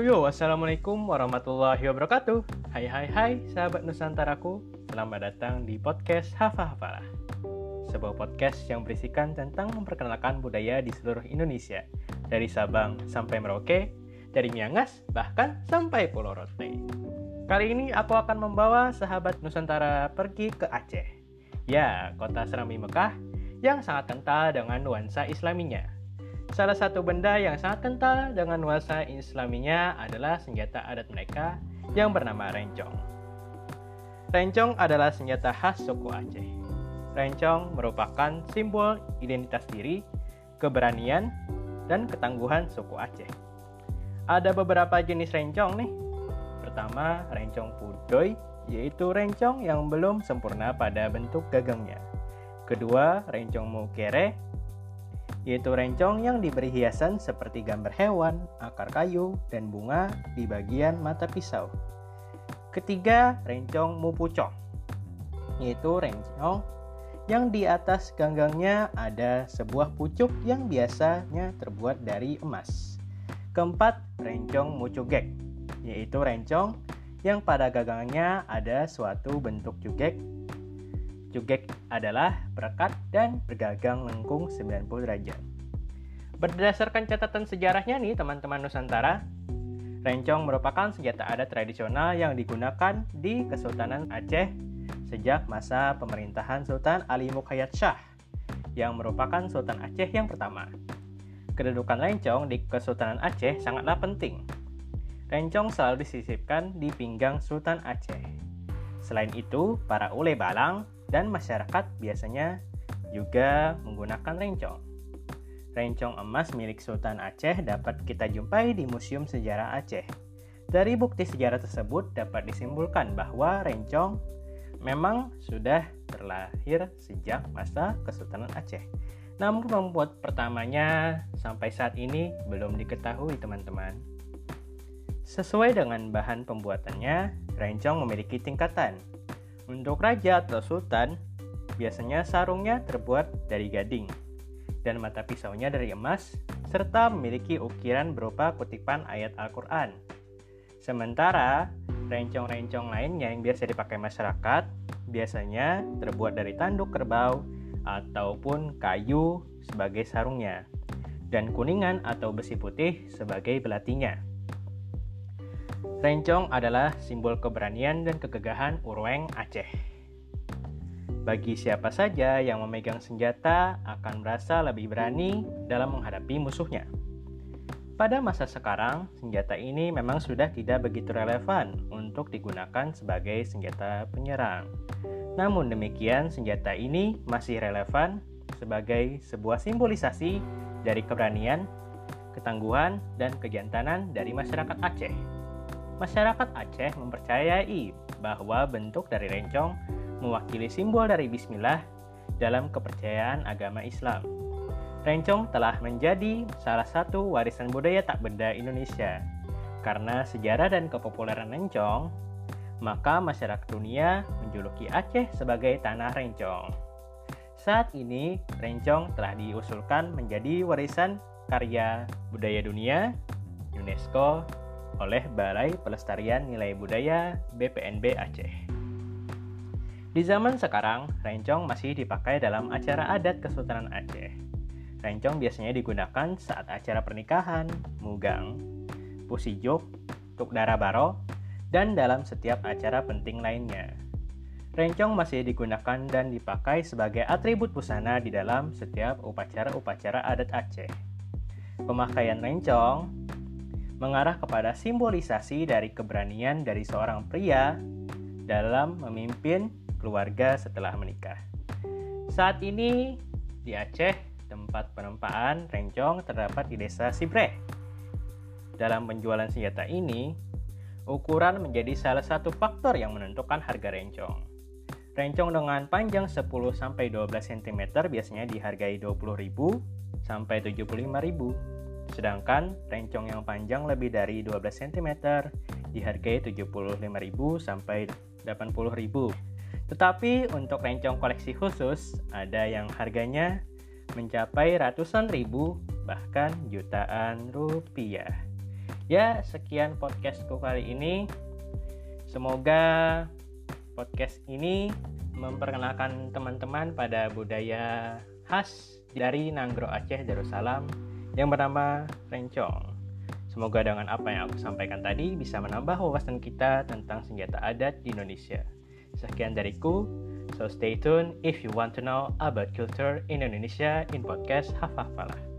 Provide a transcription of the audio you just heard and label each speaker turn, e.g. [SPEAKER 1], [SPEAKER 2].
[SPEAKER 1] Yo assalamualaikum warahmatullahi wabarakatuh. Hai hai hai, sahabat Nusantaraku. Selamat datang di podcast Hafa Hafalah. Sebuah podcast yang berisikan tentang memperkenalkan budaya di seluruh Indonesia, dari Sabang sampai Merauke, dari Miangas bahkan sampai Pulau Rote. Kali ini aku akan membawa sahabat Nusantara pergi ke Aceh. Ya, kota Serambi Mekah yang sangat kental dengan nuansa Islaminya. Salah satu benda yang sangat kental dengan nuansa islaminya adalah senjata adat mereka yang bernama rencong. Rencong adalah senjata khas suku Aceh. Rencong merupakan simbol identitas diri, keberanian, dan ketangguhan suku Aceh. Ada beberapa jenis rencong nih. Pertama, rencong pudoy, yaitu rencong yang belum sempurna pada bentuk gagangnya. Kedua, rencong mukere, yaitu rencong yang diberi hiasan seperti gambar hewan, akar kayu, dan bunga di bagian mata pisau. Ketiga, rencong mupucong, yaitu rencong yang di atas ganggangnya ada sebuah pucuk yang biasanya terbuat dari emas. Keempat, rencong mucugek, yaitu rencong yang pada gagangnya ada suatu bentuk cugek Jugek adalah perekat dan bergagang lengkung 90 derajat. Berdasarkan catatan sejarahnya nih teman-teman Nusantara, rencong merupakan senjata adat tradisional yang digunakan di Kesultanan Aceh sejak masa pemerintahan Sultan Ali Mukhayat Shah yang merupakan Sultan Aceh yang pertama. Kedudukan rencong di Kesultanan Aceh sangatlah penting. Rencong selalu disisipkan di pinggang Sultan Aceh. Selain itu, para ule balang dan masyarakat biasanya juga menggunakan rencong. Rencong emas milik Sultan Aceh dapat kita jumpai di Museum Sejarah Aceh. Dari bukti sejarah tersebut dapat disimpulkan bahwa rencong memang sudah terlahir sejak masa Kesultanan Aceh. Namun pembuat pertamanya sampai saat ini belum diketahui teman-teman. Sesuai dengan bahan pembuatannya, rencong memiliki tingkatan, untuk raja atau sultan, biasanya sarungnya terbuat dari gading dan mata pisaunya dari emas serta memiliki ukiran berupa kutipan ayat Al-Quran. Sementara rencong-rencong lainnya yang biasa dipakai masyarakat biasanya terbuat dari tanduk kerbau ataupun kayu sebagai sarungnya dan kuningan atau besi putih sebagai belatinya. Rencong adalah simbol keberanian dan kegagahan Urweng Aceh. Bagi siapa saja yang memegang senjata akan merasa lebih berani dalam menghadapi musuhnya. Pada masa sekarang, senjata ini memang sudah tidak begitu relevan untuk digunakan sebagai senjata penyerang. Namun demikian, senjata ini masih relevan sebagai sebuah simbolisasi dari keberanian, ketangguhan, dan kejantanan dari masyarakat Aceh. Masyarakat Aceh mempercayai bahwa bentuk dari rencong mewakili simbol dari bismillah dalam kepercayaan agama Islam. Rencong telah menjadi salah satu warisan budaya tak benda Indonesia. Karena sejarah dan kepopuleran rencong, maka masyarakat dunia menjuluki Aceh sebagai tanah rencong. Saat ini, rencong telah diusulkan menjadi warisan karya budaya dunia UNESCO oleh Balai Pelestarian Nilai Budaya BPNB Aceh. Di zaman sekarang, rencong masih dipakai dalam acara adat Kesultanan Aceh. Rencong biasanya digunakan saat acara pernikahan, mugang, pusijok, tuk baro, dan dalam setiap acara penting lainnya. Rencong masih digunakan dan dipakai sebagai atribut busana di dalam setiap upacara-upacara adat Aceh. Pemakaian rencong mengarah kepada simbolisasi dari keberanian dari seorang pria dalam memimpin keluarga setelah menikah. Saat ini di Aceh, tempat penempaan rencong terdapat di desa Sibreh. Dalam penjualan senjata ini, ukuran menjadi salah satu faktor yang menentukan harga rencong. Rencong dengan panjang 10-12 cm biasanya dihargai 20.000 sampai 75.000 Sedangkan rencong yang panjang lebih dari 12 cm dihargai 75.000 sampai 80.000. Tetapi untuk rencong koleksi khusus ada yang harganya mencapai ratusan ribu bahkan jutaan rupiah. Ya, sekian podcastku kali ini. Semoga podcast ini memperkenalkan teman-teman pada budaya khas dari Nanggro Aceh Darussalam yang bernama rencong. Semoga dengan apa yang aku sampaikan tadi bisa menambah wawasan kita tentang senjata adat di Indonesia. Sekian dariku, so stay tuned if you want to know about culture in Indonesia in podcast Hafafalah.